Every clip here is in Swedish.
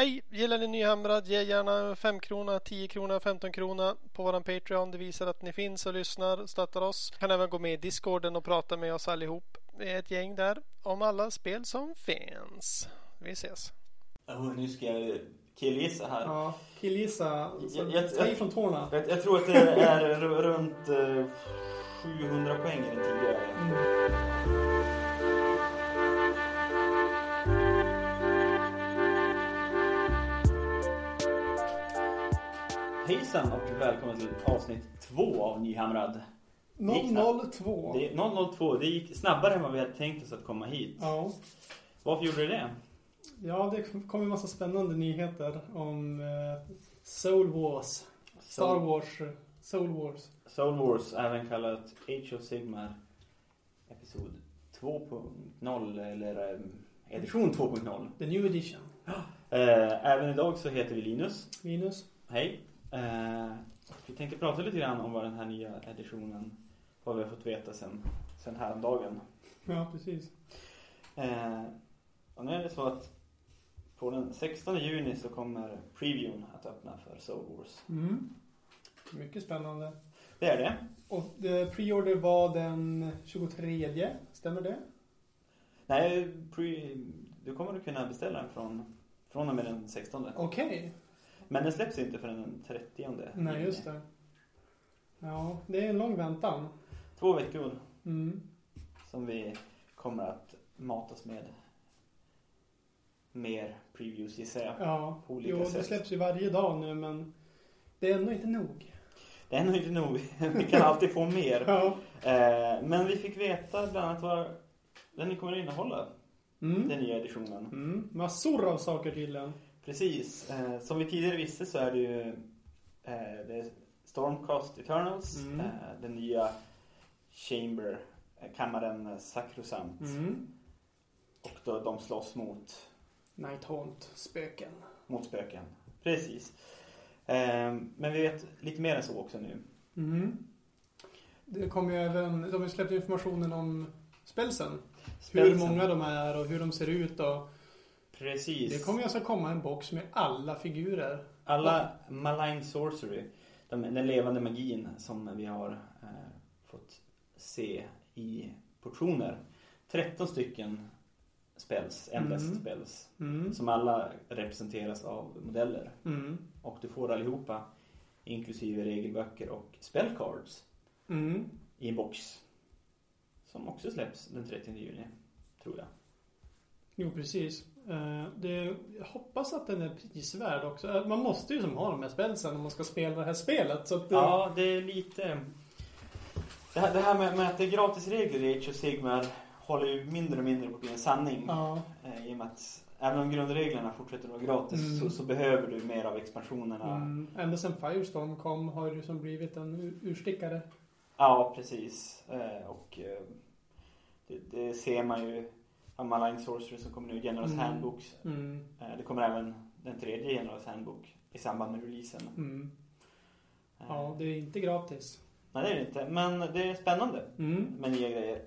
Hej! Gillar ni Nyhamrad? Ge gärna 5 krona, 10 krona, 15 krona på våran Patreon. Det visar att ni finns och lyssnar och stöttar oss. Kan även gå med i Discorden och prata med oss allihop. Vi är ett gäng där om alla spel som finns. Vi ses! Oh, nu ska jag killgissa här. Ja, killgissa. Så Jag- jag- ta i jag- från tårna. Jag, jag tror att det är runt eh, 700 poäng eller tidigare. Mm. Hejsan och välkommen till avsnitt två av Nyhamrad. Det gick snabbt. 002. Det är 002. Det gick snabbare än vad vi hade tänkt oss att komma hit. Ja. Varför gjorde det det? ja, det kom en massa spännande nyheter om eh, Soul Wars. Star Wars. eh, Soul Wars. Soul Wars, även kallat Age of Sigmar Episod 2.0 eller eh, edition 2.0. The New Edition. Eh, även idag så heter vi Linus. Minus. Hej. Eh, vi tänkte prata lite grann om vad den här nya editionen, vad vi har fått veta sen, sen häromdagen. Ja, precis. Eh, och nu är det så att på den 16 juni så kommer previewn att öppna för Soul Wars. Mm. Mycket spännande. Det är det. Och preorder var den 23. Stämmer det? Nej, pre, du kommer att kunna beställa den från, från och med den 16. Okej. Men den släpps inte förrän den 30. Nej, just det. Ja, det är en lång väntan. Två veckor Mm. som vi kommer att matas med mer previews gissar jag. Ja, På olika jo, det sätt. släpps ju varje dag nu men det är ändå inte nog. Det är nog inte nog. Vi kan alltid få mer. Ja. Eh, men vi fick veta bland annat vad den kommer att innehålla. Mm. Den nya editionen. Mm. Massor av saker tydligen. Precis. Eh, som vi tidigare visste så är det ju eh, det Stormcast Eternals. Mm. Eh, den nya Chamber, eh, kammaren Sacrosant. Mm. Och då de slåss mot, Nighthaunt, spöken. mot spöken. Precis. Eh, men vi vet lite mer än så också nu. Mm. Det kommer ju även, de har ju släppt informationen om spelsen. Hur Spelsen. många de är och hur de ser ut och Precis. det kommer alltså komma en box med alla figurer. Alla Malign Sorcery, de, den levande magin som vi har eh, fått se i portioner. 13 stycken spells, endast Mm. spells, Mm. som alla representeras av modeller. Mm. Och du får allihopa, inklusive regelböcker och spellcards, Mm. i en box. Som också släpps den 30 juni, tror jag. Jo, precis. Eh, Det, jag hoppas att den är prisvärd också. Eh, Man måste ju som ha de här spelsen om man ska spela det här spelet. Så eh, Ja, det är lite... Det här, det här med, med att det är gratisregler i Age of Sigmar håller ju mindre och mindre på att bli en sanning. ja. Eh, I och med att även om grundreglerna fortsätter att vara gratis Mm. så, så behöver du mer av expansionerna. Mm. Ända sedan Firestorm kom har det ju som blivit en ur- urstickare. Ja, precis. Och det, det ser man ju av Malign Sorcery som kommer nu, Generals Mm. Handbooks. Mm. Eh, det kommer även den tredje Generals Handbook i samband med releasen. Mm. Eh, Ja, det är inte gratis. Nej, det är det inte. Men det är spännande Mm. med nya grejer.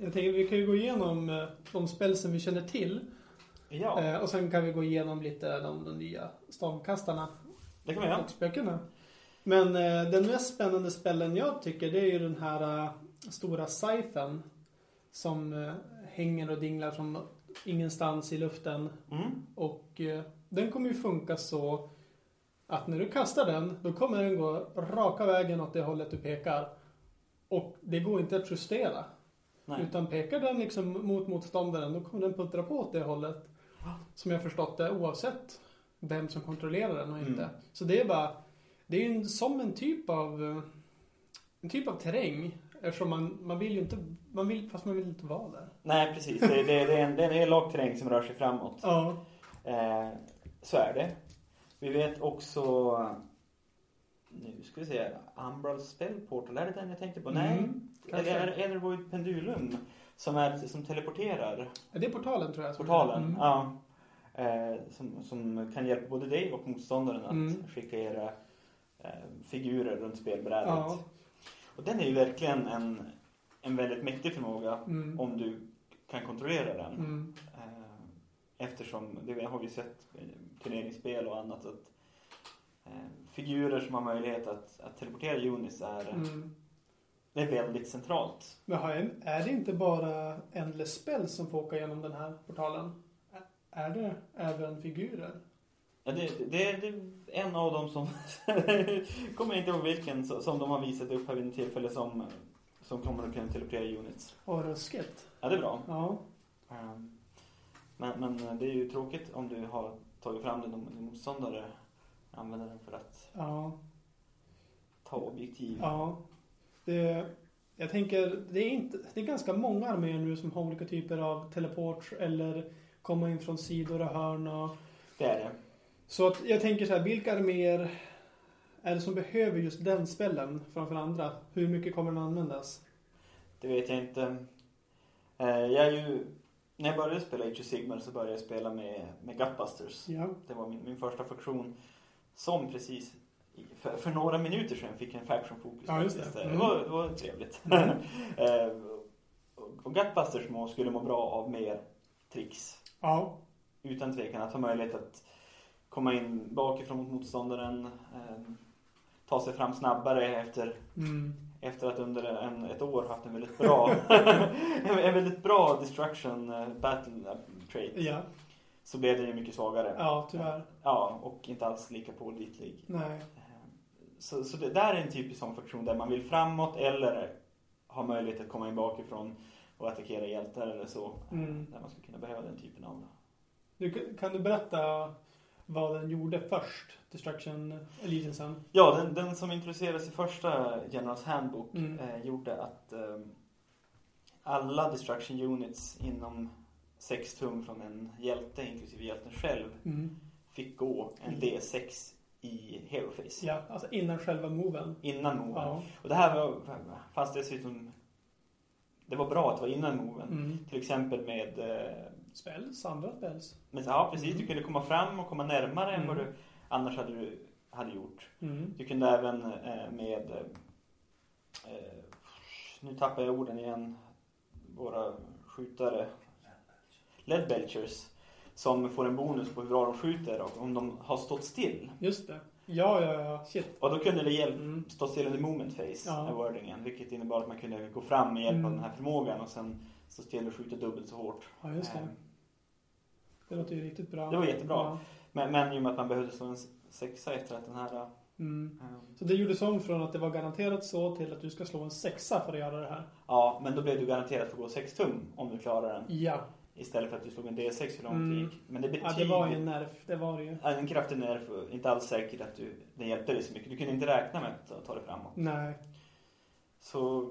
Jag tänker vi kan ju gå igenom eh, de spelsen vi känner till. Ja, och sen kan vi gå igenom lite de, de nya stormkastarna det kan vi göra. och spökena. Men den mest spännande spellen jag tycker det är ju den här stora scythen. Som hänger och dinglar från ingenstans i luften. Mm. Och eh, den kommer ju funka så att när du kastar den, då kommer den gå raka vägen åt det hållet du pekar. Och det går inte att justera. Nej. Utan pekar den liksom mot motståndaren, då kommer den puttra på åt det hållet. Som jag förstått det, oavsett vem som kontrollerar den och inte. Mm. Så det är bara, det är ju som en typ av, en typ av terräng. Eftersom man, man vill ju inte, man vill, fast man vill inte vara där. Nej, precis. Det, det, det, är en, det är en elak terräng som rör sig framåt. Ja. Eh, så är det. Vi vet också... Nu ska vi se. Umbral Spell Portal, är det den jag tänkte på? Nej. Mm, Eller kanske. är det Enervoid Pendulum? Som, är, som teleporterar Ja, Det är portalen tror jag. portalen. Mm. Ja. Eh, som, som kan hjälpa både dig och motståndaren att Mm. skicka era eh, figurer runt spelbrädet. Ja. Och den är ju verkligen en, en väldigt mäktig förmåga Mm. om du kan kontrollera den. Mm. Eh, Eftersom, det har vi sett i turneringsspel och annat, att eh, figurer som har möjlighet att, att teleportera units är, Mm. det är väldigt centralt. Men är det inte bara Endless Spell som får åka genom den här portalen? Är det även figurer? Ja, det, det, det är en av dem som, kommer inte ihåg vilken, som de har visat upp här vid ett tillfälle som, som kommer att kunna teleportera units. Och ruskigt. Ja, det är bra. Ja. Ehm, Men, men det är ju tråkigt om du har tagit fram den och din motståndare använder den för att Ja. ta objektiv. Ja. Det, jag tänker, det är, inte, det är ganska många arméer nu som har olika typer av teleport eller komma in från sidor och hörn och Det är det. Så att jag tänker så här, vilka arméer är det som behöver just den spellen framför andra? Hur mycket kommer den användas? Det vet jag inte. Eh, Jag är ju, när jag började spela Age of Sigmar så började jag spela med, med Gutbusters. Ja. Det var min, min första faktion som precis för, för några minuter sedan fick en faction fokus. Ja, just det. Det, Mm. var, det var trevligt. Mm. Eh, och- Gutbusters skulle må bra av mer tricks. Ja. Utan tvekan att ha möjlighet att komma in bakifrån mot motståndaren. Eh, ta sig fram snabbare efter Mm. efter att under en, ett år haft en väldigt bra en, en väldigt bra destruction eh, battle eh, trait Ja. så blev den ju mycket svagare. Ja, tyvärr. Ja, och inte alls lika pålitlig. Nej. Så, så det där är en typisk sån funktion där man vill framåt eller ha möjlighet att komma in bakifrån och attackera hjältar eller så. Mm. Där man skulle kunna behöva den typen av... Du, kan du berätta vad den gjorde först? Destruction Allegiancen? Ja, den, den som introducerades i första Generals Handbook Mm. eh, gjorde att eh, alla destruction units inom 6 tum från en hjälte, inklusive hjälten själv, Mm. fick gå en Mm. D6 i Hero Face. Ja, alltså innan själva moven. Innan moven. Ja. Och det här var, fast dessutom, det var bra att det var innan moven. Mm. Till exempel med, eh, Spells, andra spells. med ja precis, Mm. du kunde komma fram och komma närmare än vad Mm. du annars hade, du, hade gjort. Mm. Du kunde även eh, med, eh, nu tappar jag orden igen, våra skjutare, lead belchers, som får en bonus på hur bra de skjuter och om de har stått still. Just det. Ja, ja, ja. Shit. Och då kunde det hjälpa Mm. stå still under moment face, Ja. wordingen. Vilket innebar att man kunde gå fram med hjälp av Mm. den här förmågan och sen stå still och skjuta dubbelt så hårt. Ja, just det. Det låter ju riktigt bra. Det var jättebra. Ja. Men, men i och med att man behövde slå en sexa efter att den här... eh, Mm. Så det gjordes om från att det var garanterat så till att du ska slå en sexa för att göra det här? Ja, men då blev du garanterat för att gå 6 tum om du klarar den. Ja. Istället för att du slog en D6 hur långt Mm. det gick. Men det Ja, betyder... det var ju en nerf. Det var det ju. Ja, en kraftig nerv. Inte alls säkert att du, den hjälpte dig så mycket. Du kunde inte räkna med att ta dig framåt. Nej. Så,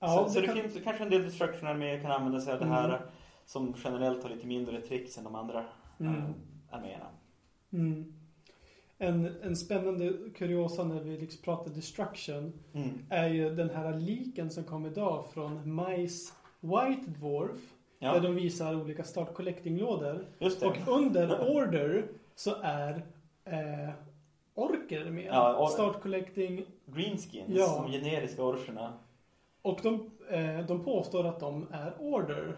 Ja, så, så det kan- finns kanske en del destruction arméer kan använda sig av det Mm. Som generellt har lite mindre tricks än de andra Mm. eh, arméerna. Mm. En, en spännande kuriosa när vi liksom pratar destruction Mm. är ju den här liken som kom idag från Mice White Dwarf. Där Ja, de visar olika start collecting-lådor. Och under order så är eh, orker med. Ja, or- start collecting. Greenskins, Ja. de generiska orcherna. Och de, eh, de påstår att de är order.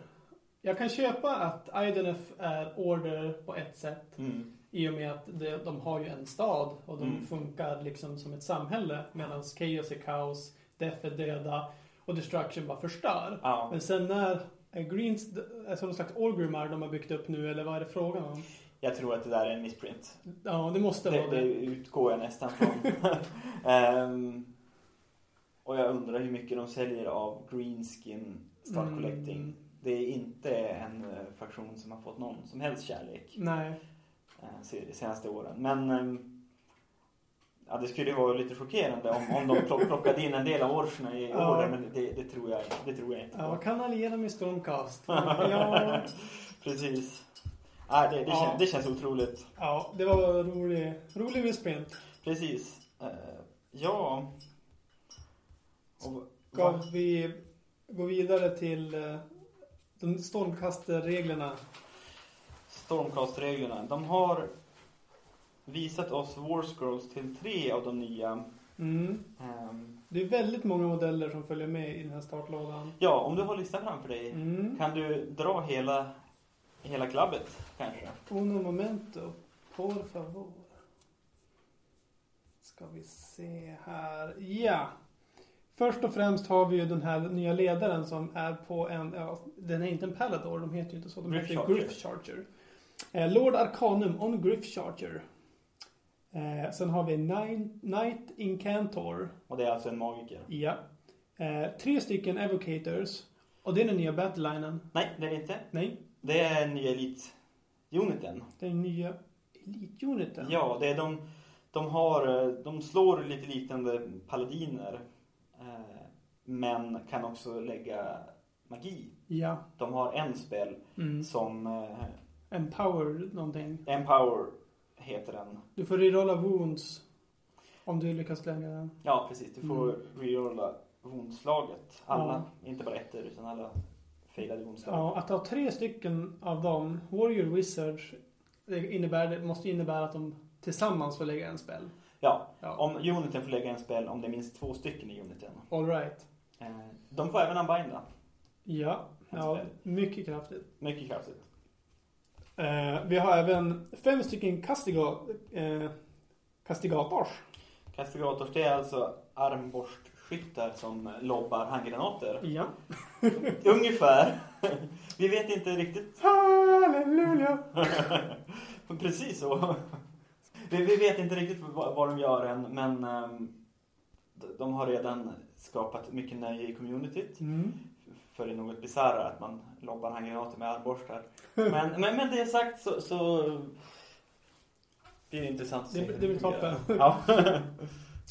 Jag kan köpa att Idenef är order på ett sätt. Mm. I och med att de, de har ju en stad och de Mm. funkar liksom som ett samhälle. Medan Chaos är kaos, Death är döda och Destruction bara förstör. Ja. Men sen när är Greens, alltså någon slags Orgrimmar de har byggt upp nu eller vad är det frågan om? Jag tror att det där är en missprint. Ja, det måste Det, vara det det. utgår jag nästan från. Ehm, och jag undrar hur mycket de säljer av Greenskin Start Mm. Det är inte en eh, faktion som har fått någon som helst kärlek Nej. eh, de senaste åren. Men ehm, ja, det skulle ju vara lite chockerande om, om de plock, plockade in en del av orcherna i Ja. år. Men det, det, tror jag, det tror jag inte Ja, på. kan alliera med Stormcast. Ja, Precis. Ah, det, det, Ja. känns, det känns otroligt. ja, det var rolig, rolig misprint. Precis. Eh, ja. Och, Ska vi gå vidare till de stormkastreglerna? Stormcast-reglerna. De har visat oss War Scrolls till tre av de nya. Mm. Ehm, Det är väldigt många modeller som följer med i den här startlådan. ja, om du har listan framför dig. Mm. Kan du dra hela, hela klubbet kanske. Uno momento, por favor. Ska vi se här. Ja. Först och främst har vi ju den här nya ledaren som är på en, ja, den är inte en Palador, de heter ju inte så. De Griff heter Charger. Griff Charger. Eh, Lord Arcanum on Griff Charger. Eh, sen har vi Nine, Knight Incantor. Och det är alltså en magiker. Ja. Eh, tre stycken Evocators. Och det är den nya battlelinen. Nej, det är det inte. Nej, Det är en ny elit-uniten. den nya Elite-uniten. Ja, det är de, de har, eh, de slår lite liknande paladiner. Eh, men kan också lägga magi. Ja. De har en spel Mm. som eh, Empower någonting. Empower heter den. Du får rerolla wounds. Om du lyckas lägga den. Ja, precis. Du får Mm. rerolla woundslaget. Alla, inte bara ettor utan alla failade woundslag. Ja, att ha tre stycken av dem, Warrior Wizards, det, innebär, det måste innebära att de tillsammans får lägga en spel. Ja, Ja. om uniten får lägga en spel om det är minst två stycken i uniten. All right. Eh, de får även unbinda. Ja, ja mycket kraftigt. Mycket kraftigt. Eh, vi har även fem stycken castiga, eh, castigators. Castigators, det är alltså armborstskyttar som lobbar handgranater. Ja. Ungefär. Vi vet inte riktigt. Halleluja! Precis så. Vi, vi vet inte riktigt vad, vad de gör än, men ehm, de- har redan skapat mycket nöje i communityt. Mm. För det är något bisarrare att man lobbar handgranater med armborstar. Men, men med det sagt så, så blir det intressant att se. Det- det blir toppen. Ja.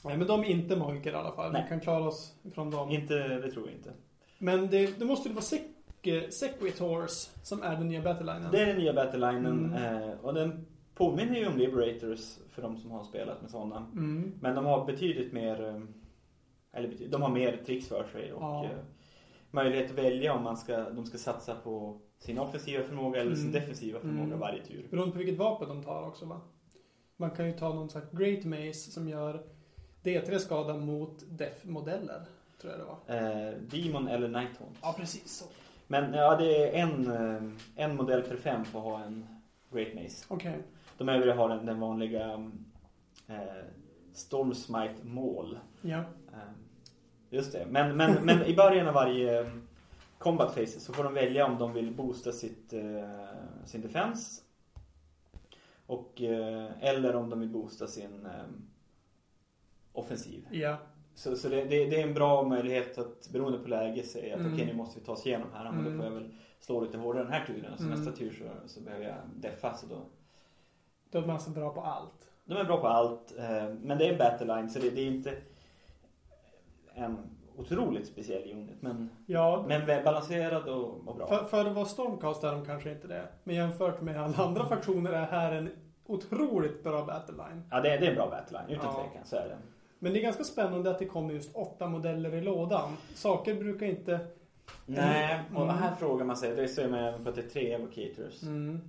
Nej, men de är inte magiker i alla fall. Nej. Vi kan klara oss från dem. inte, det tror jag inte. Men det, det måste ju vara sec- Sequitors som är den nya battlelinen. Det är den nya battlelinen Mm. eh, och den påminner ju om Liberators för de som har spelat med sådana. Mm. Men de har betydligt mer, eh, eller de har mer tricks för sig och Ja. eh, möjlighet att välja om man ska, de ska satsa på sin offensiva förmåga eller sin Mm. defensiva förmåga Mm. varje tur. Beroende på vilket vapen de tar också va? Man kan ju ta någon slags Great Mace som gör D3 skada mot def-modeller. Tror jag det var. Eh, Demon eller Nighthaunt. Ja, precis så. Men ja, det är en, eh, en modell per fem får ha en Great Mace. Okej. De övriga har den, den vanliga eh, Stormsmite mål. Ja. Eh, Just det. Men, men, men i början av varje eh, combat phase så får de välja om de vill boosta sitt, eh, sin defense. Och, eh, eller om de vill boosta sin offensiv. Ja. Så, så det, det, det är en bra möjlighet att beroende på läge säga att Mm. okej nu måste vi ta oss igenom här. Men då Mm. får jag väl slå lite hårdare den här turen. Så Mm. nästa tur så, så behöver jag deffa. Så då, Då är man så bra på allt. de är bra på allt. Eh, men det är en battleline så det, det är inte en otroligt speciell unit. Men, Ja. men väl balanserad och, och bra. För, för att vara Stormcast är de kanske inte det. Men jämfört med alla andra faktioner är här en otroligt bra battleline. Ja det, är- det är en bra battleline utan Ja. tvekan. Så är det. Men det är ganska spännande att det kommer just åtta modeller i lådan. Saker brukar inte... Nej, och Mm. här frågar man sig. Det ser man även på att det är tre evocators. Mm.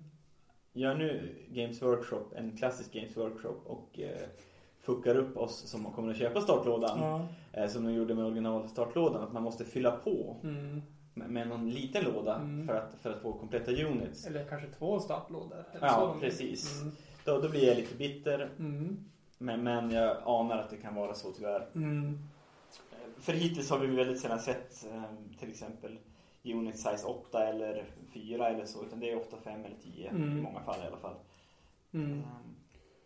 Gör nu Games Workshop en klassisk Games Workshop och eh, fuckar upp oss som kommer att köpa startlådan. Ja. Eh, som de gjorde med originalstartlådan. Att man måste fylla på Mm. med, med någon liten låda Mm. för, att, för att få kompletta units. Eller kanske två startlådor. Ja, så precis. Mm. Då, då blir jag lite bitter. Mm. Men, men jag anar att det kan vara så tyvärr. Mm. För hittills har vi väldigt sällan sett eh, till exempel unit size 8 eller 4 eller så. Utan det är ofta 5 eller 10 Mm. i många fall i alla fall. Mm. Eh,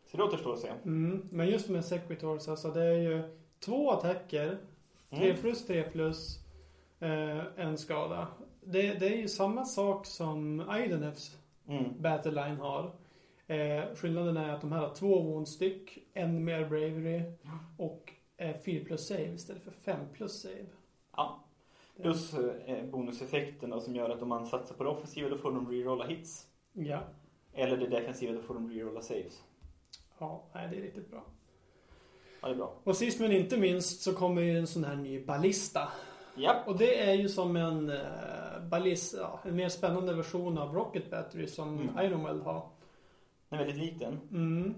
Så det återstår att se. Mm. Men just med Sequitors, alltså det är ju två attacker. 3 Mm. plus 3 plus eh, en skada. Det, det är ju samma sak som Idenefs Mm. Battleline har. Eh, skillnaden är att de här har två wound styck, en mer bravery och eh, 4 plus save istället för 5 plus save. Ja. Plus eh, bonuseffekten då, som gör att om man satsar på det offensiva då får de rerolla hits. Ja. Eller det defensiva då får de rerolla saves. Ja, nej, det är riktigt bra. Ja, det är bra. Och sist men inte minst så kommer ju en sån här ny ballista. Ja. Och det är ju som en eh, ballista, ja, en mer spännande version av Rocket Battery som Mm. Ironweld har. Den är väldigt liten. Mm.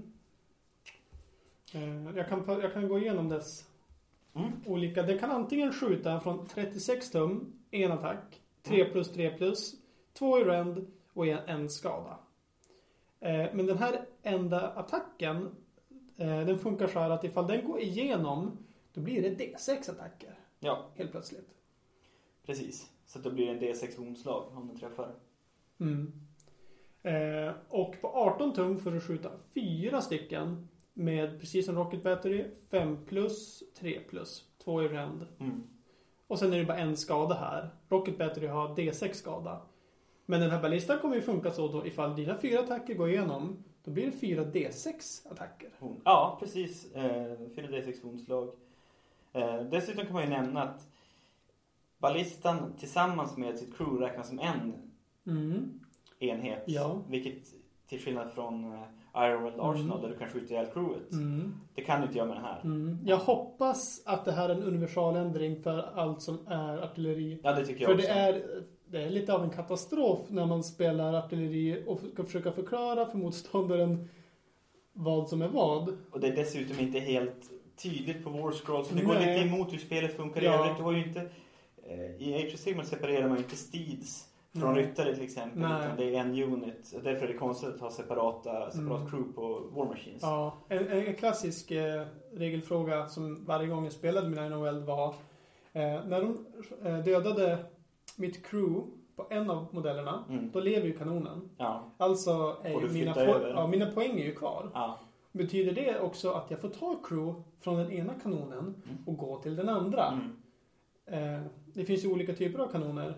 Eh, jag, kan, jag kan gå igenom dess Mm. olika. Den kan antingen skjuta från 36 tum, en attack, 3 plus 3 plus, 2 i rend och en, skada. Eh, men den här enda attacken, eh, den funkar så här att ifall den går igenom, då blir det D6 attacker. Ja, Helt plötsligt. precis. Så då blir det en D6 vondslag om den träffar. Mm. Eh, och på 18 tum får du skjuta fyra stycken med precis som Rocket Battery 5 plus, 3 plus, 2 i rend. Mm. Och sen är det bara en skada här. Rocket Battery har D6 skada. Men den här ballistan kommer ju funka så då ifall dina fyra attacker går igenom. Då blir det fyra D6 attacker. Ja, precis. Eh, 4D6 vondslag. Eh, dessutom kan man ju nämna att ballistan tillsammans med sitt crew räknas som en Mm. enhet. Ja. Vilket till skillnad från Ironworld Arsenal Mm. där du kan skjuta ihjäl crewet. Mm. Det kan du inte göra med den här. Mm. Jag hoppas att det här är en universaländring för allt som är artilleri. Ja, det tycker jag För också. det är, det är lite av en katastrof när man spelar artilleri och ska försöka förklara för motståndaren vad som är vad. Och det är dessutom inte helt tydligt på War Scroll. Så det går Nej. lite emot hur spelet funkar i Ja. övrigt. Du har ju inte... Eh, I Age of Sigmar separerar man ju inte steeds från Nej. ryttare till exempel. Nej. Utan det är en unit. Därför är det konstigt att ha separata, separat Mm. crew på War Machines. Ja, en, en klassisk eh, regelfråga som varje gång jag spelade med NHL var eh, när de eh, dödade mitt crew på en av modellerna, Mm. då lever ju kanonen. Ja. Alltså ju mina, po- ja, mina poäng är ju kvar. ja. Betyder det också att jag får ta crew från den ena kanonen och gå till den andra? Mm. Eh, det finns ju olika typer av kanoner.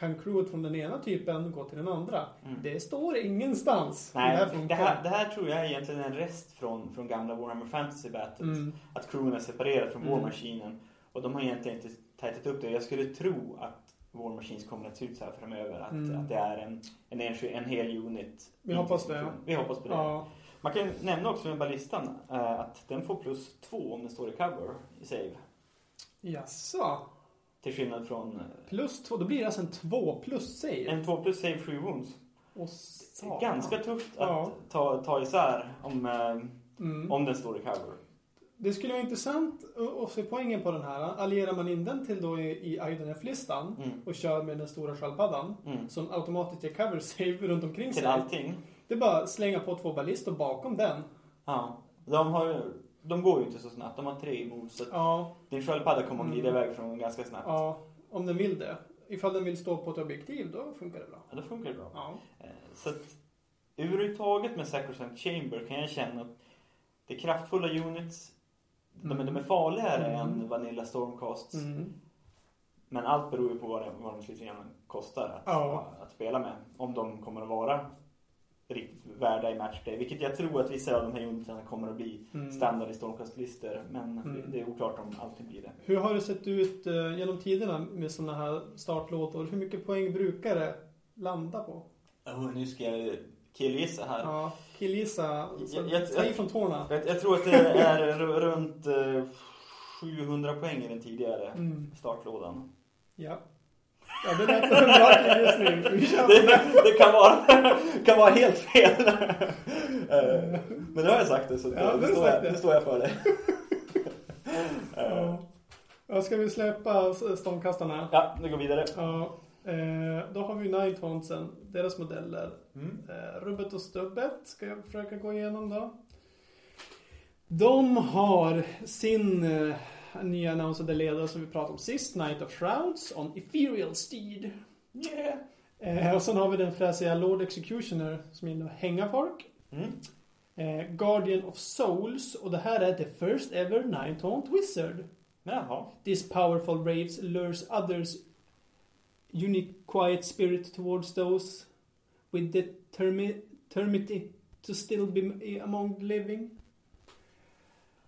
Kan crewet från den ena typen gå till den andra? Mm. Det står ingenstans. Nej, det här det här, det här tror jag är egentligen en rest från, från gamla Warhammer Fantasy Battles. Mm. Att crewen är separerad från Mm. War Machinen. Och de har egentligen inte tajtat upp det. Jag skulle tro att War Machines kommer att se ut så här framöver. Att, Mm. att det är en, en, enskild, en hel unit. Vi hoppas det. Vi hoppas på det. Ja. Man kan nämna också med ballistan eh, att den får plus två om den står i cover i save. Jaså? Till skillnad från eh, Plus två, då blir det alltså en två plus save. en 2 plus save 7 wounds. Och. Ganska tufft Ja. att ta, ta isär om, eh, Mm. om den står i cover. Det skulle vara intressant att- se poängen på den här. Allierar man in den till då i, i IDNF-listan Mm. och kör med den stora sköldpaddan Mm. som automatiskt ger cover save runt omkring Till sig. allting. Det är bara att slänga på två ballistor bakom den. Ja. De, har, de går ju inte så snabbt. De har tre emot. Så Ja, din sköldpadda kommer att glida Mm. iväg från dem ganska snabbt. ja, om den vill det. Ifall den vill stå på ett objektiv, då funkar det bra. Ja, då funkar det bra. Ja. Eh, Så att överhuvudtaget med Sacrosanct Chamber kan jag känna att det är kraftfulla units. De, är- de är farligare Mm. än Vanilla Stormcasts. Mm. Men allt beror ju på vad, det, vad de slutligen kostar att, Ja. att spela med. Om de kommer att vara riktigt värda i matchplay. Vilket jag tror att vissa av de här uniterna kommer att bli Mm. standard i Stormcast-listor. Men Mm. det är oklart om allting blir det. Hur har det sett ut eh, genom tiderna med sådana här startlåtor? Hur mycket poäng brukar det landa på? Oh, nu ska jag killgissa här. Ja, killgissa. Jag- ifrån tårna. Jag, jag tror att det är runt eh, 700 poäng i den tidigare Mm. startlådan. Ja. Ja, det lät som en bra på Det, det. kan, vara, kan vara helt fel. Eh, Men nu har jag sagt det så Ja, nu står jag, det. nu står jag för det. Ja. Ja, ska vi släppa ståndkastarna? Ja, nu går vi vidare. Ja. Eh, då har vi Nighthauntsen, deras modeller. Mm. Eh, rubbet och stubbet ska jag försöka gå igenom då. De har sin nya annonsade ledare som vi pratade om sist, Night of Shrouds, on Ethereal Steed. Yeah. Eh, och sen har vi den fräsiga Lord Executioner som gillar att hänga folk. Mm. Eh, Guardian of Souls och det här är the first ever Ninetaunt Wizard. Jaha. This powerful raves lures others unique quiet spirit towards those with the termi- termity to still be among the living.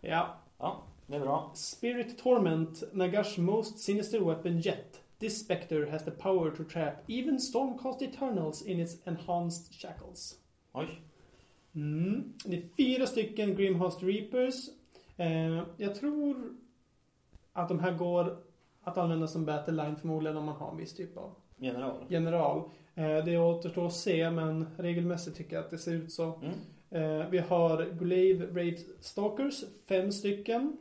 Ja. Ja, det är bra. Spirit Torment, Nagash most sinister weapon yet. This spectre has the power to trap even Stormcast Eternals in its enhanced shackles. Oj. Mm. Det är fyra stycken Grimhost Reapers. Eh, jag tror att de här går att använda som battle line förmodligen om man har en viss typ av General. general. Eh, det återstår att se men regelmässigt tycker jag att det ser ut så. Mm. Eh, vi har Glaive Rave Stalkers, fem stycken.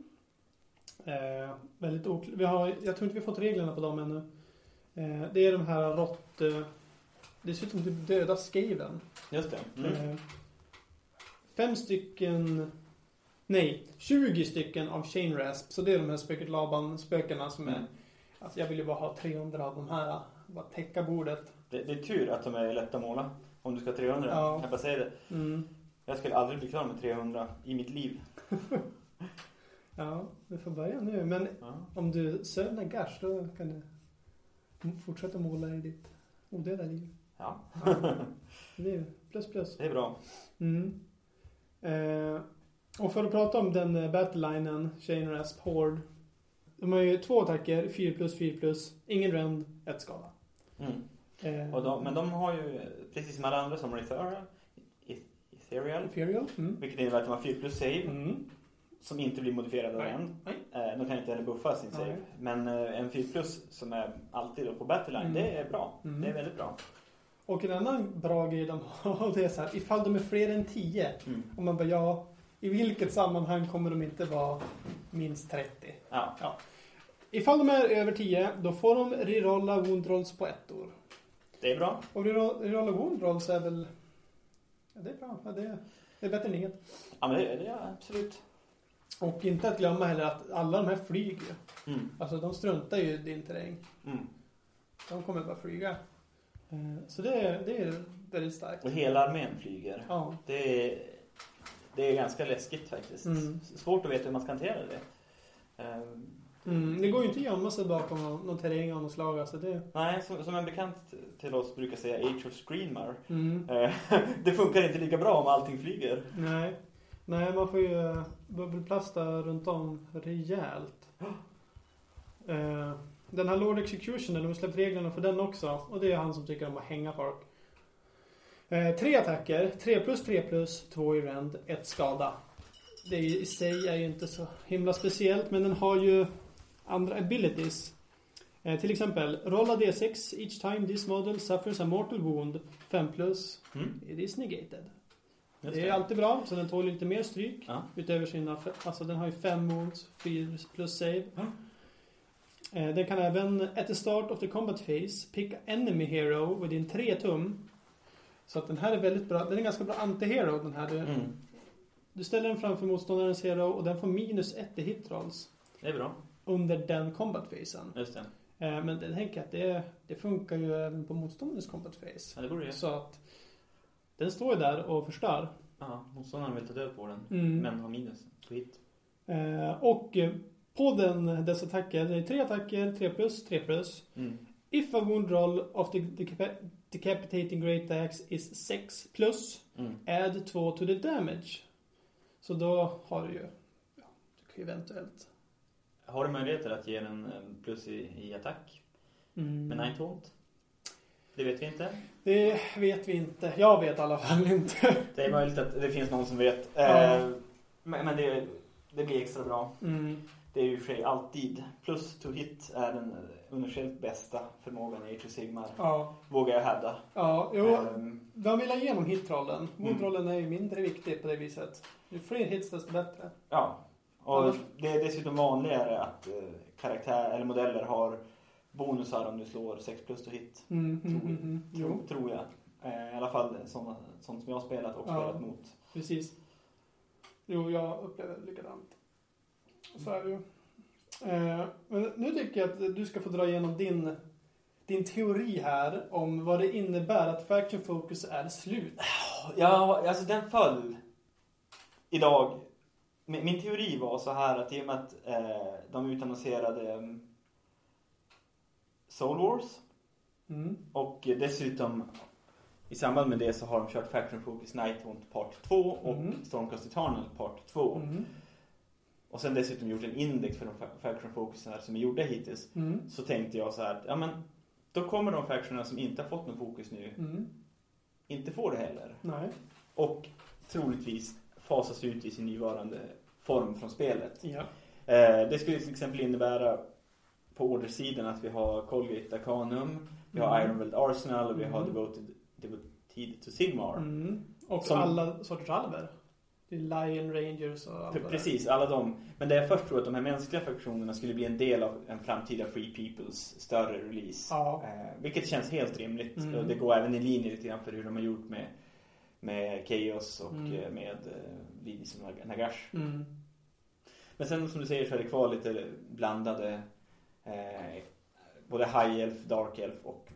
Eh, väldigt okl- vi har, Jag tror inte vi fått reglerna på dem ännu. Eh, det är de här rått... Eh, dessutom typ döda Skaven. Just det. Mm. Eh, fem stycken, nej, 20 stycken av Chain Rasp. Så det är de här Spöket Laban-spökena som är, Mm. alltså jag vill ju bara ha 300 av de här. Bara täcka bordet. Det, det är tur att de är lätta att måla. Om du ska ha 300. Ja. Jag bara säger det. Mm. Jag skulle aldrig bli klar med 300 i mitt liv. Ja, vi får börja nu. Men Ja. om du sövnar Gash då kan du fortsätta måla i ditt odöda liv. ja. Det är plus plus. Det är bra. Mm. Eh, och för att prata om den eh, battlelinen, Chain Rasp Horde. De har ju två attacker, 4 plus, 4 plus, ingen rend, ett skada. Mm. Eh, Och de, men de har ju, precis som alla andra som Ethereal, Ethereal Ethereal. Mm. vilket innebär att de har 4 plus save, Mm. Som inte blir modifierade av Nej. en. Nej. Eh, de kan inte heller buffa sin save. Nej. Men eh, en 4 plus som är alltid på Battleline, Mm. det är bra. Mm. Det är väldigt bra. Och en annan bra grej de har, det är så här, ifall de är fler än 10. Mm. Och man bara, ja, i vilket sammanhang kommer de inte vara minst 30? Ja. Ifall de är över 10, då får de rerolla wound rolls på ettor. Det är bra. Och reroll- rerolla wound rolls är väl... Ja, det är bra. Ja, det, det är bättre än inget. Ja, men det, det är absolut. Och inte att glömma heller att alla de här flyger ju. Mm. Alltså de struntar ju i din terräng. Mm. De kommer bara flyga. Eh, Så det är, det är väldigt starkt. Och hela armén flyger. Ja. Det är, det är ganska läskigt faktiskt. Mm. Svårt att veta hur man ska hantera det. Ehm, Mm, det går ju inte att gömma sig bakom någon, någon terräng av något slag. Alltså det, nej, som, som en bekant till oss brukar säga, Age of Screamar. mm, Eh, det funkar inte lika bra om allting flyger. nej. nej, man får ju eh, bubbelplasta runt om rejält. Eh, den här Lord Execution, de har släppt reglerna för den också. Och det är han som tycker om att hänga folk. Eh, tre attacker, 3 plus 3 plus, 2 i rend, 1 skada. Det är, ju- i sig är ju inte så himla speciellt, men den har ju andra abilities. Eh, till exempel, rolla D6 each time this model suffers a mortal wound, 5 plus, Mm. it is negated. Det är alltid bra, så den tål lite mer stryk. Ja. Utöver sina, alltså den har ju 5 wounds, 4 plus save. Ja. Eh, Den kan även, at the start of the combat phase, pick enemy hero within 3 tum. Så att den här är väldigt bra, den är ganska bra anti-hero den här. Du, Mm. du ställer den framför motståndarens hero och den får minus 1 i hit rolls Det är bra. under den combat phasen. Just det. Eh, Men jag tänker att det, det funkar ju även på motståndarens combat phase. Ja, det borde det. Så att den står ju där och förstör. Ja, motståndaren vill ta död på den. Mm. Men har minus på hit. Eh, och eh, på den, dessa attacker, det är tre attacker, 3 plus, 3 plus. Mm. If a wound roll of the decap- decapitating great axe is 6 plus, Mm. add 2 to the damage. Så då har du ju, ja, du kan ju eventuellt. Har du möjligheter att ge den plus i, i attack Mm. med 9 taunt? Det vet vi inte. Det vet vi inte. Jag vet i alla fall inte. Det är möjligt att det finns någon som vet. Ja. Eh, Men, det, det blir extra bra. Mm. Det är ju för sig alltid. Plus to hit är den universellt bästa förmågan i Age Sigmar. Ja, Vågar jag hävda. ja, jo. Ehm, De vill ha igenom hitrollen. Mm. Woundrollen är ju mindre viktig på det viset. Ju fler hits desto bättre. ja. Och Annars- det är dessutom vanligare att eh, karaktär eller modeller har bonusar om du slår 6 plus to hit. Mm, mm, mm, mm. Jo, Tror, tror jag. Eh, I alla fall sådana, sånt som jag har spelat och Ja. spelat mot. precis. Jo, jag upplever det likadant. Så är det ju. Eh, men nu tycker jag att du ska få dra igenom din, din teori här om vad det innebär att Faction Focus är slut. Ja, alltså den föll idag. Min, min teori var så här att i och med att eh, de utannonserade um, Soul Wars Mm. och dessutom i samband med det så har de kört Faction Focus Nighthaunt Part 2 och Mm. Stormcast Eternal Part 2. Mm. Och sen dessutom gjort en index för de fa- Faction Focusar som är gjorda hittills. Mm. Så tänkte jag så här, att, ja men då kommer de factionerna som inte har fått någon fokus nu Mm. inte få det heller. Nej. Och troligtvis fasas ut i sin nuvarande form från spelet. Ja. Eh, det skulle till exempel innebära på ordersidan att vi har Colgate Arcanum, vi har Mm. Ironveld Arsenal och vi har Mm. Devoted, Devoted to Sigmar. Mm. Och Som- alla sorters alver. Det är Lion Rangers och allt. Precis, alla de. Men det jag först tror att de här mänskliga faktionerna skulle bli en del av en framtida Free Peoples större release. Ja. Eh, vilket känns helt rimligt. Mm. Det går även i linje lite grann för hur de har gjort med, med Chaos och Mm. eh, med eh, Lidis och Nag- Nagash. Mm. Men sen som du säger så är det kvar lite blandade eh, både High Elf, Dark Elf och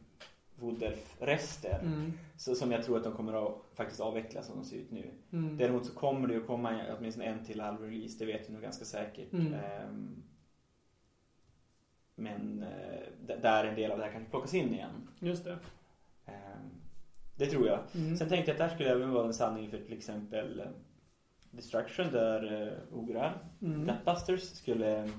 Wood Elf rester. Mm. Så, som jag tror att de kommer att faktiskt avveckla som de ser ut nu. Mm. Däremot så kommer det ju komma åtminstone en till halv release, det vet vi nog ganska säkert. Mm. Ehm, men d- där en del av det här kanske plockas in igen. Just det. Ehm, det tror jag. Mm. Sen tänkte jag att det här skulle även vara en sanning för till exempel eh, Destruction där uh, ograr, Mm. Gutbusters skulle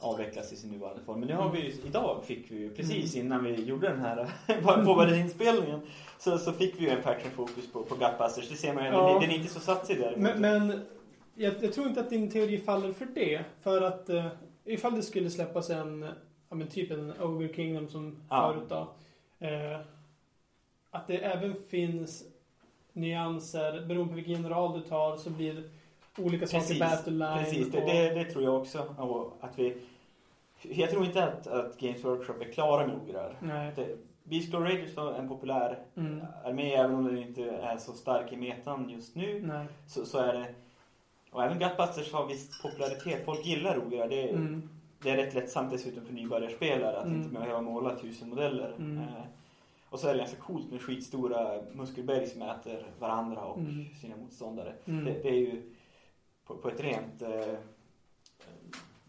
avvecklas i sin nuvarande form. Men nu har vi ju, idag fick vi ju precis Mm. innan vi gjorde den här påbörjade inspelningen så, så fick vi ju en faction fokus på, på Gutbusters. Det ser man ju, Ja. den, den är inte så satsig där. Men, men jag, jag tror inte att din teori faller för det. För att eh, ifall det skulle släppas en, ja men typ en Ogre Kingdom som Ja. förut då. Eh, att det även finns nyanser, beroende på vilken general du tar så blir olika saker Precis, battle line. Precis, det, och, det, det tror jag också. Och att vi, jag tror inte att, att Games Workshop är klara med ograr. Beast Glow Raiders var en populär Mm. armé, även om den inte är så stark i metan just nu. Så, så är det... Och även Gutbusters har viss popularitet. Folk gillar ograr. Det, Mm. det är rätt lättsamt dessutom för nybörjarspelare att Mm. inte behöva måla tusen modeller. Mm. Eh, och så är det ganska coolt med skitstora muskelberg som äter varandra och Mm. sina motståndare. Mm. Det, det är ju på, på ett rent eh,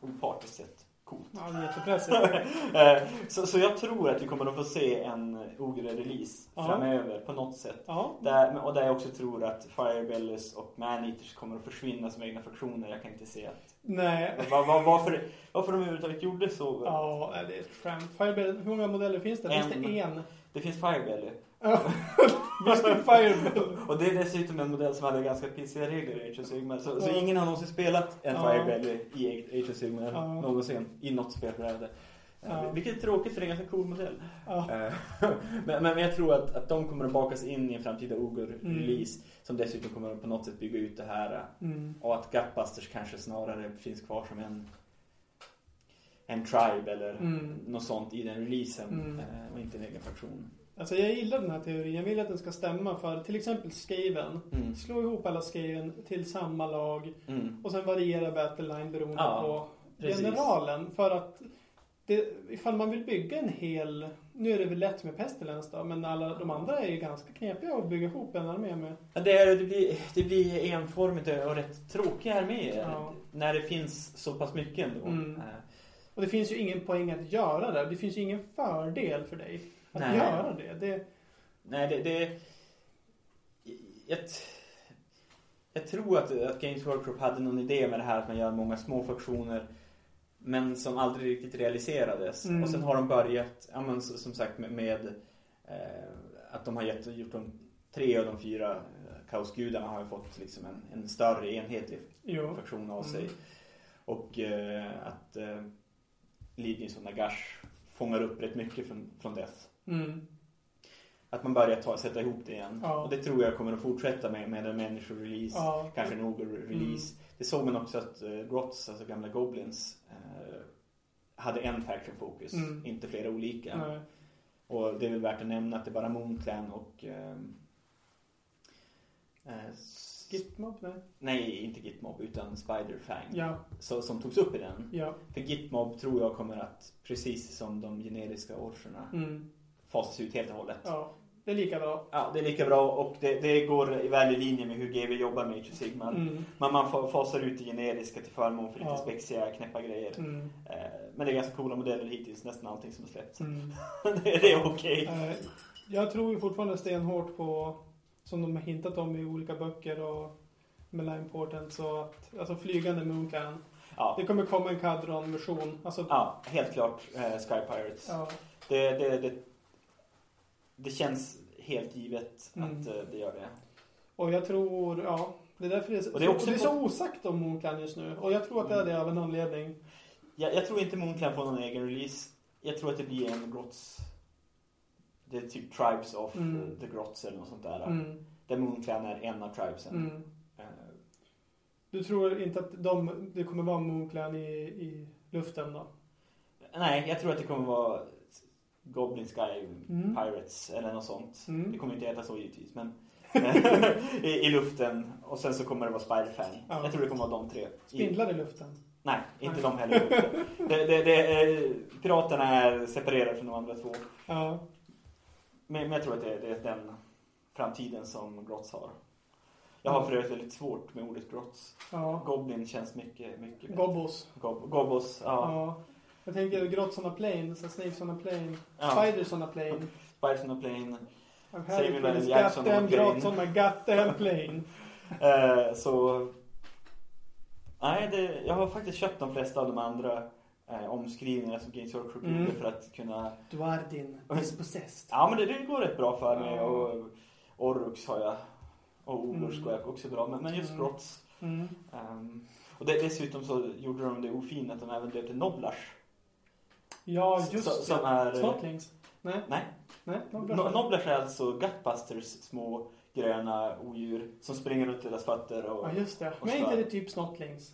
opartiskt sätt coolt. Ja, det är jättepressigt. Eh, så, så jag tror att vi kommer att få se en ogre-release framöver på något sätt. Där, och där jag också tror att Firebellies och Maneaters kommer att försvinna som egna fraktioner. Jag kan inte se att... Nej. Var, var, varför, varför de överhuvudtaget gjorde så. Ja, det är ett skämt. Firebell, hur många modeller finns det? Finns En. det en? Det finns Firebelly. Det Firebell? Och det är dessutom en modell som hade ganska pissiga regler i Age of Sigmar. Så, så ingen har någonsin spelat en Ja. Firebelly i Age of Sigmar Ja. någonsin. I något spelbräde. Eh, Ja. Vilket är tråkigt för det är en ganska cool modell. Ja. Eh, men, men jag tror att, att de kommer att bakas in i en framtida Mm. Ogre-release. Som dessutom kommer att på något sätt bygga ut det här. Mm. Och att Gutbusters kanske snarare finns kvar som en en tribe eller Mm. något sånt i den releasen Mm. eh, och inte en egen faktion. Alltså jag gillar den här teorin. Jag vill att den ska stämma för till exempel Skaven. Mm. Slå ihop alla Skaven till samma lag Mm. och sen variera battle line beroende Ja, på precis. generalen. För att det, ifall man vill bygga en hel... Nu är det väl lätt med Pestilence då, men alla de andra är ju ganska knepiga att bygga ihop en armé med. Ja, det, är, det, blir, det blir enformigt och rätt tråkiga arméer. Ja. När det finns så pass mycket ändå. Mm. Eh, Och det finns ju ingen poäng att göra det. Det finns ju ingen fördel för dig att Nej. göra det. det Nej, det... det jag, jag tror att, att Games Workshop hade någon idé med det här att man gör många små faktioner men som aldrig riktigt realiserades. Mm. Och sen har de börjat, ja, men, som sagt, med, med eh, att de har gett, gjort de tre av de fyra eh, kaosgudarna har ju fått liksom en, en större enhetlig jo. faktion av Mm. sig. Och eh, att eh, Lidnis och Nagash fångar upp rätt mycket från, från Death. Mm. Att man börjar ta, sätta ihop det igen. Ja. Och det tror jag kommer att fortsätta med, med en människorelease. Ja. Kanske en ogre-release. Det såg man också att uh, Grots, alltså gamla Goblins, eh, hade en faction focus. Mm. Inte flera olika. Nej. Och det är väl värt att nämna att det är bara Moonclan och eh, s- Gitmob? Nej. Nej, inte Gitmob utan Spiderfang. Ja. Så, som togs upp i den. Ja. För Gitmob tror jag kommer att, precis som de generiska orcherna, Mm. Fasas ut helt och hållet. Ja. Det är lika bra. Ja, det är lika bra och det, det går i väl i linje med hur GW jobbar med Age of Sigmar. Mm. Man, man fa- fasar ut det generiska till förmån för lite Ja. spexiga, knäppa grejer. Mm. Eh, men det är ganska coola modeller hittills, nästan allting som har släppts. Mm. det, det är okej. Eh, Jag tror ju fortfarande stenhårt på, som de har hintat om i olika böcker och med Line Portent, så att, alltså flygande Moonclan. Ja. Det kommer komma en Cadron-version. Alltså, ja, helt klart eh, Sky Pirates. ja. Det, det, det, det känns helt givet Mm. att eh, det gör det. Och jag tror, ja. Det är därför det är, så, Och det är också det är på- så osagt om Moonclan just nu. Och jag tror att det är det av en anledning. Jag, jag tror inte Moonclan får någon egen release. Jag tror att det blir en Grots. Det är typ Tribes of Mm. the Grots eller något sånt där. Mm. Där Moonclan är en av tribesen. Mm. Eh, Du tror inte att de, det kommer vara Moonclan i, i luften då? nej, jag tror att det kommer vara Goblin Sky Mm. Pirates eller något sånt. Mm. Det kommer inte heta så givetvis, men i, i luften. Och sen så kommer det vara Spider-Fan. Ja. Jag tror det kommer vara de tre. Spindlar i luften? nej, inte Nej. de heller. det, det, det, eh, piraterna är separerade från de andra två. Ja. Men, men jag tror att det, det är den framtiden som Grotts har. Jag har för övrigt väldigt svårt med ordet Grotts. ja. Goblin känns mycket, mycket bättre. Gobbos. Gob, Gobbos, ja. Ja. Jag tänker Grotts on a plane, så Snakes on a plane, ja. Spiders on a plane. Spiders on a plane. Samuel L. Jackson on a plane. Grotts on my goddamn plane. Eh, så... Nej, det, jag har faktiskt köpt de flesta av de andra eh, omskrivningarna som Games Workshop Mm. gjorde för att kunna... Dwardin, dispossessed. Ja, men det, det går rätt bra för mig. Och Orrux har jag. Och Olors Mm. går jag också bra. Men, men just Mm. Grotts. Mm. ehm, och det, dessutom så gjorde de det ofint att de även döpte Noblars. Ja, just Så- som det. är- Snortlings? Nej, Nej, nej. no, Noblars är alltså Gutbusters små gröna odjur som springer runt deras fötter. Och, Ja, just det. och Men inte det typ Snortlings?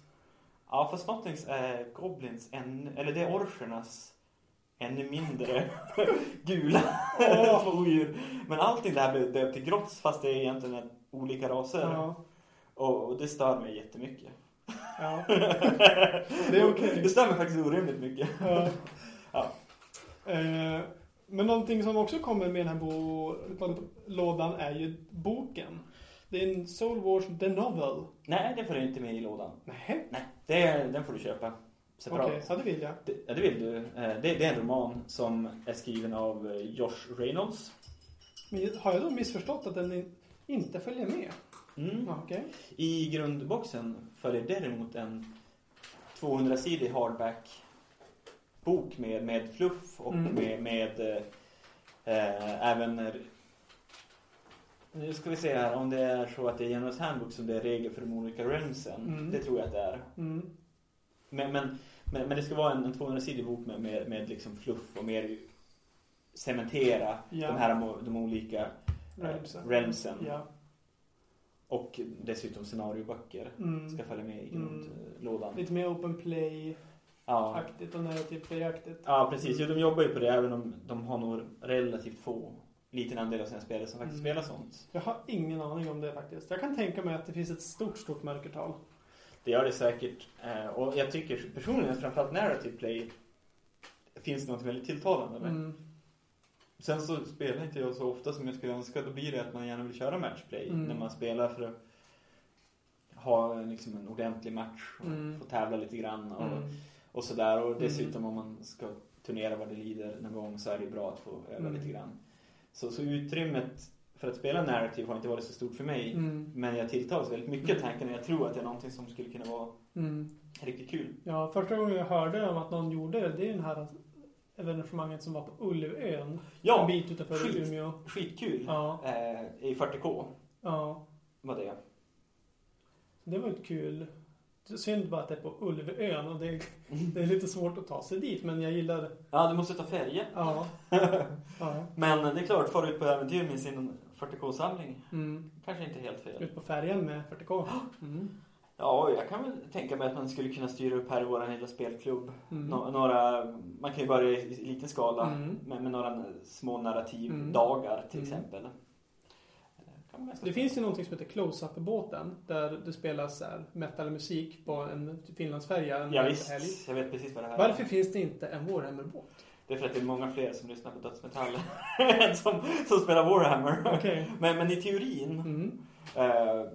Ja, fast Snotlings är Goblins ännu, eller det är Orchernas ännu mindre gula Åh. odjur. Men allting det här blev döpt till grotts fast det är egentligen olika raser. Ja. Och, och det stör mig jättemycket. ja. Det är okej. Det stör mig faktiskt orimligt mycket. ja. Ja. Eh, men någonting som också kommer med den här bo- lådan är ju boken. Det är en Soul Wars The Novel. Nej, det får du inte med i lådan. Nej, Nej, det, den får du köpa okej, ja det vill jag. Det, ja, det vill du. Eh, Det, det är en roman som är skriven av eh, Josh Reynolds. Men har jag då missförstått att den in- inte följer med? Mm. Okej. I grundboxen följer däremot en 200-sidig hardback bok med, med fluff och Mm. med, med eh, eh, även eh, nu ska vi se här om det är så att det är Generals Handbook som det är regler för de olika realmsen. Mm. Det tror jag att det är. Mm. Men, men, men, men det ska vara en, en 200-sidig bok med, med, med liksom fluff och mer cementera Ja. de här de olika eh, Realmsen. realmsen. Ja. Och dessutom scenarioböcker Mm. ska följa med i Mm. grundlådan. Lite mer open play-aktigt Ja. och narrative play-aktigt. ja, precis. Jo, de jobbar ju på det även om de har nog relativt få, liten andel av sina spelare som faktiskt Mm. spelar sånt. Jag har ingen aning om det faktiskt. Jag kan tänka mig att det finns ett stort, stort mörkertal. Det gör det säkert. Eh, Och jag tycker personligen att framförallt narrative play finns något väldigt tilltalande med. Mm. Sen så spelar inte jag så ofta som jag skulle önska. Då blir det att man gärna vill köra matchplay Mm. när man spelar för att ha liksom en ordentlig match och Mm. få tävla lite grann och, Mm. Och sådär. Och dessutom om man ska turnera vad det lider någon gång så är det bra att få öva Mm. lite grann. Så, så utrymmet för att spela narrative har inte varit så stort för mig. Mm. Men jag tilltalas väldigt mycket av tanken och jag tror att det är någonting som skulle kunna vara Mm. riktigt kul. Ja, första gången jag hörde om att någon gjorde det, det är den här evenemanget som var på Ulvön. En Ja, bit utanför skit. Umeå. skitkul. Ja, Eh, I 40K ja. var det. Det var ju kul. Synd bara att det är på Ulvön och det, det är lite svårt att ta sig dit, men jag gillar Ja, du måste ta färja. Ja. ja. Men det är klart, far ut på äventyr med sin 40K-samling. Mm. Kanske inte helt fel. Ut på färjan med 40K. Mm. Ja, jag kan väl tänka mig att man skulle kunna styra upp här i vår lilla spelklubb. Mm. Nå- några, man kan ju börja i liten skala Mm. med, med några små narrativdagar dagar till Mm. exempel. Eh, Kan vara ganska Det finns ju någonting som heter Close-Up-båten där det spelas metalmusik på en Finlandsfärja en Ja, helg. visst, jag vet precis vad det här Varför är. finns det inte en Warhammer-båt? Det är för att det är många fler som lyssnar på dödsmetall som, som spelar Warhammer. Okej. Men, men i teorin Mm. eh,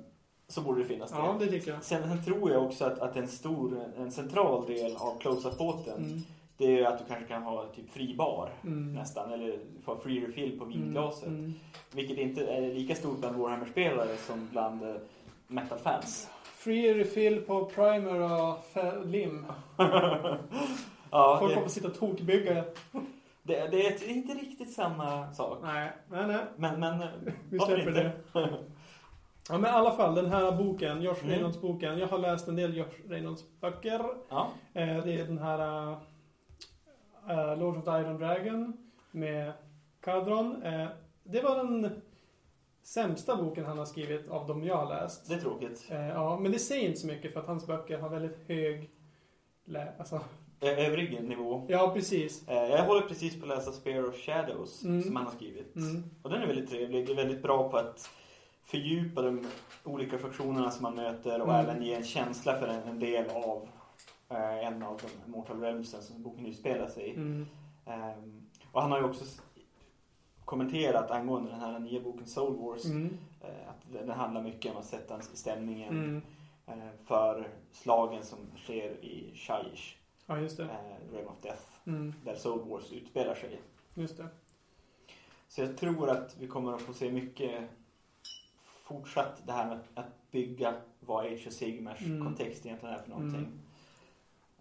så borde det finnas det. Ja, det tycker jag. Sen, sen tror jag också att, att en stor, en central del av close-up-båten Mm. Det är att du kanske kan ha typ fri bar Mm. nästan eller få free refill på vinglaset. Mm. Vilket inte är lika stort bland Warhammer-spelare som bland eh, metal-fans. Free refill på primer och lim. ja, Folk det, kommer sitta och tokbygga. det, det är inte riktigt samma sak. Nej, nej, nej. Men, men eh, Vi varför inte? det. Ja, men i alla fall den här boken, Josh Mm. Reynolds boken. Jag har läst en del Josh Reynolds böcker. Ja. Eh, det är den här uh, Lord of the Iron Dragon med Kadron. Eh, det var den sämsta boken han har skrivit av de jag har läst. Det är tråkigt. Eh, ja, men det säger inte så mycket för att hans böcker har väldigt hög... Lä- alltså, Eh, Övrig nivå. ja, precis. Eh, Jag håller precis på att läsa Spear of Shadows Mm. som han har skrivit. Mm. Och den är väldigt trevlig. Det är väldigt bra på att fördjupa de olika funktionerna som man möter och Mm. även ge en känsla för en, del av eh, en av de Mortal Realmsen som boken utspelar sig i. Mm. Ehm, och han har ju också kommenterat angående den här nya boken Soul Wars Mm. eh, att den handlar mycket om att sätta stämningen Mm. eh, för slagen som sker i Shaiish, Ja, just det. eh, Realm of Death, Mm. där Soul Wars utspelar sig. Just det. Så jag tror att vi kommer att få se mycket fortsatt det här med att bygga vad Age of Sigmars Mm. kontext egentligen är för någonting.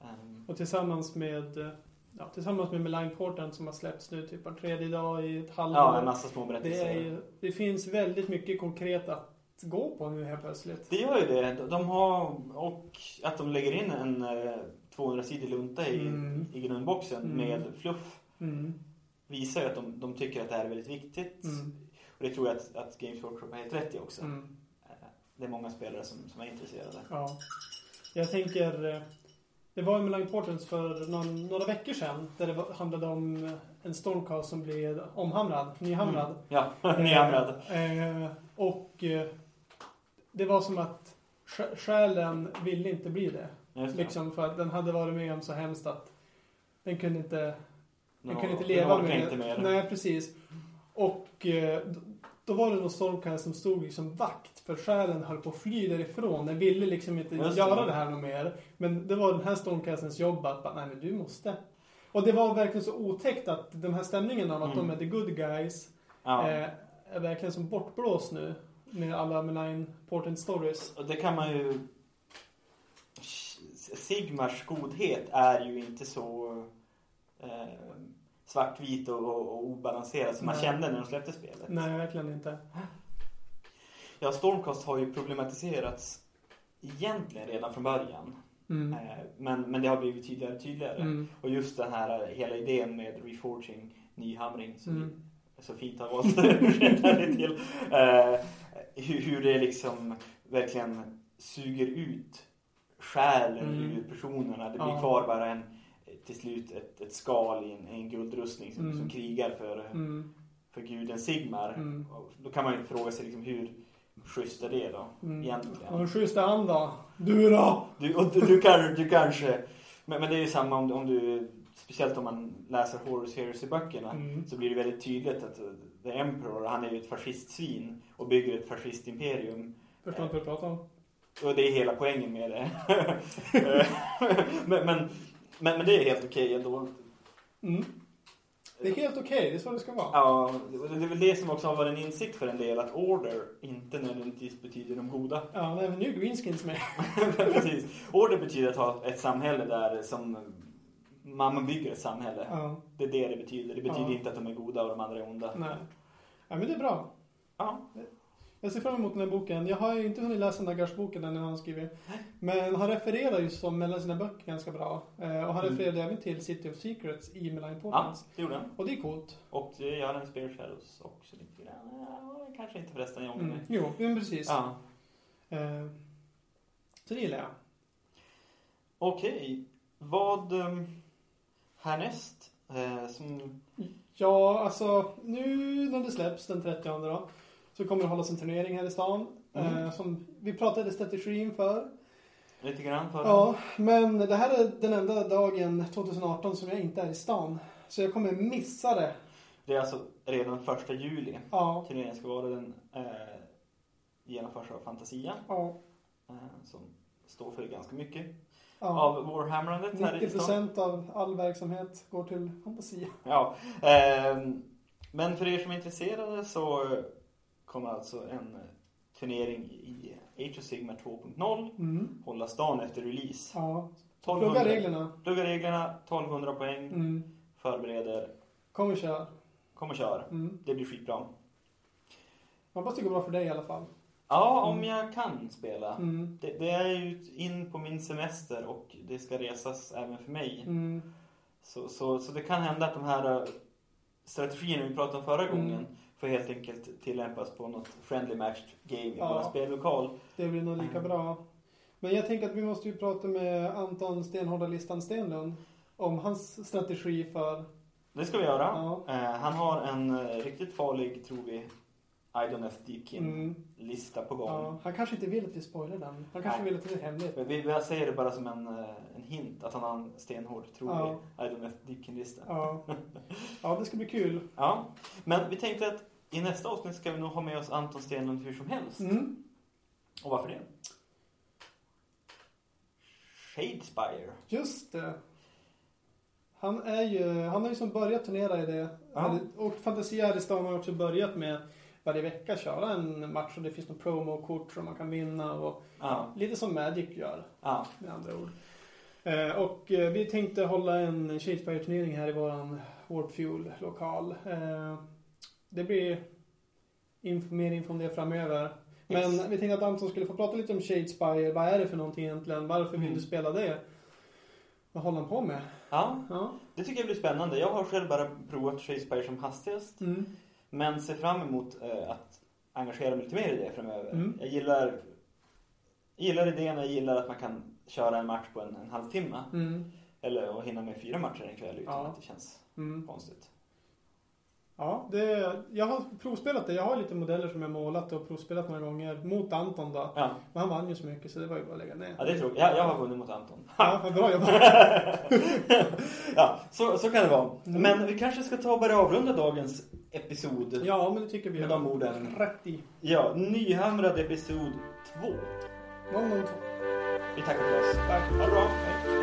Ehm, Och tillsammans med, eh, ja, tillsammans med Portent som har släppts nu typ var tredje dag i ett halvår. ja, en massa små det, berättelser. är ju, det finns väldigt mycket konkret att gå på nu helt plötsligt. Det gör ju det. De- har, och att de lägger in en eh, 200-sidig lunta i, Mm. i grundboxen Mm. med fluff Mm. visar ju att de, de tycker att det här är väldigt viktigt. Mm. Och det tror jag att, att Games Workshop har helt rätt i också. Mm. Eh, Det är många spelare som, som är intresserade. Ja. Jag tänker, eh, det var ju Malign Portents för någon, några veckor sedan där det var, handlade om eh, en Stormcast som blev omhamrad, nyhamrad. Mm. Ja, nyhamrad. Eh, och eh, det var som att sj- själen ville inte bli det. Just det. Liksom för att den hade varit med om så hemskt att den kunde inte, den Nå- kunde inte leva orkar med inte mer. Nej, precis. Och eh, då var det någon Stormcast som stod liksom vakt för själen höll på att fly därifrån. Den ville liksom inte Just det. göra det här något mer. Men det var den här Stormcastens jobb att bara, nej men du måste. Och det var verkligen så otäckt att den här stämningen av att Mm. de är the good guys Ja. eh, är verkligen som bortblåst nu. Med alla Malign Portent stories. Och det kan man ju... Sigmars godhet är ju inte så eh, svartvit och, och, och obalanserad som man Nej. kände när de släppte spelet. Nej, verkligen inte. Ja, Stormcast har ju problematiserats egentligen redan från början. Mm. Eh, men, men det har blivit tydligare och tydligare. Mm. Och just den här hela idén med reforging, nyhamring, som Mm. så fint har valt det till. Eh, hur, hur det liksom verkligen suger ut själen Mm. ur personerna. Det blir Ja. kvar bara en, till slut ett, ett skal i en, en guldrustning som, Mm. som krigar för, Mm. för guden Sigmar. Mm. Då kan man ju fråga sig liksom, hur schysst är det då? Mm. Egentligen. En schysst är han då? Du då? Du, och du, du, kan, du kanske... Men, men det är ju samma om, om du... Speciellt om man läser Horus Heresy-böckerna. Mm. Så blir det väldigt tydligt att uh, The Emperor, han är ju ett fascistsvin. Och bygger ett fascistimperium. Förstår inte vad du pratar om. Och det är hela poängen med det. men, men, men, men det är helt okej ändå. Mm. Det är helt okej, det är så det ska vara. Ja, det är väl det som också har varit en insikt för en del. Att order inte nödvändigtvis betyder de goda. Ja, nej, men nu är greenskins med. Precis. Order betyder att ha ett samhälle där som man man bygger ett samhälle. Ja, Det är det det betyder. Det betyder Ja. inte att de är goda och de andra är onda. nej. Ja, men det är bra. Ja. Jag ser fram emot den här boken. Jag har ju inte hunnit läsa Nagash-boken än, den han skrivit. Men han refererar ju som mellan sina böcker ganska bra. Eh, och han Mm. refererade även till City of Secrets i Malign Ja, Portents. det gjorde han. Och det är coolt. Och det gör han i Spirit Shadows också lite grann. Ja, kanske inte förresten, jag Mm. Jo, men precis. Ja. Eh, så det gillar jag. Okej. Vad um, härnäst? Eh, som... Ja, alltså nu när det släpps den 30 då, så kommer det hållas en turnering här i stan. Mm. Eh, som vi pratade strategi inför. Lite grann för... Ja, men det här är den enda dagen 2018 som jag inte är i stan. Så jag kommer missa det. Det är alltså redan första juli. Ja, Turneringen ska vara den eh, genomförs av Fantasia. ja, Eh, som står för ganska mycket ja. av Warhammerandet här i stan. 90% av all verksamhet går till fantasi. Ja, ehm, men för er som är intresserade så kommer alltså en turnering i Age of Sigmar 2.0 Mm. hållas dagen efter release. Ja, 1200 plugga reglerna. Plugga reglerna, 1200 poäng, Mm. förbereder, Kom och kör. kom och kör. Mm. Det blir skitbra. Hoppas det går bra för dig i alla fall. Ja, om Mm. jag kan spela. Mm. Det, det är ju in på min semester och det ska resas även för mig. Mm. Så, så, så det kan hända att de här eh, strategierna vi pratade om förra Mm. gången får helt enkelt tillämpas på något friendly matched game i Ja. vår spellokal. Det blir nog lika Mm. bra. Men jag tänker att vi måste ju prata med Anton Stenhårda Listan Stenlund om hans strategi för... Det ska vi göra. Ja. Eh, han har en eh, riktigt farlig, tror vi, Idon F. Deakin-lista Mm, på gång. ja, han kanske inte vill att vi spoilar den. Han kanske Nej. vill att det är hemligt. Men Vi, jag säger det bara som en, eh, en hint att han har en stenhård, tror Ja. Idon F. Deakin-lista. Ja. ja, det ska bli kul. Ja, men vi tänkte att i nästa avsnitt ska vi nog ha med oss Anton Stenlund hur som helst. Mm. Och varför det? Shadespire. Just det. Han är ju, han har ju som börjat turnera i det. Ja. Och Fantasia Aristan har också börjat med varje vecka köra en match och det finns någon promokort som man kan vinna och Ja, lite som Magic gör ja, med andra ord. Eh, och eh, vi tänkte hålla en Shadespire-turnering här i våran Warp Fuel-lokal. Eh, det blir inf- mer info om det framöver. Men Yes. vi tänkte att Anton skulle få prata lite om Shadespire. Vad är det för någonting egentligen? Varför vill Mm. du spela det? Vad håller han på med? ja, Ja. det tycker jag blir spännande. Jag har själv bara provat Shadespire som hastigast. Mm. Men ser fram emot eh, att engagera mig lite mer i det framöver. Mm. Jag gillar, gillar idén och jag gillar att man kan köra en match på en, en halvtimme. Mm. Eller att hinna med fyra matcher en kväll utan Ja. att det känns Mm. konstigt. Ja, det, jag har provspelat det. Jag har lite modeller som jag målat och provspelat några gånger. Mot Anton då. Ja, Men han vann ju så mycket så det var ju bara att lägga ner. ja det tråkigt. Jag, jag har vunnit mot Anton. Ja, vad bra jobbat. ja, så, så kan det vara. Mm. Men vi kanske ska ta och börja avrunda dagens episod. Ja, men det tycker vi. Med de orden. Rätt i. Ja, nyhamrad episod 2. Någon, någon. Vi tackar för oss. Tack. Ha det bra. Hej.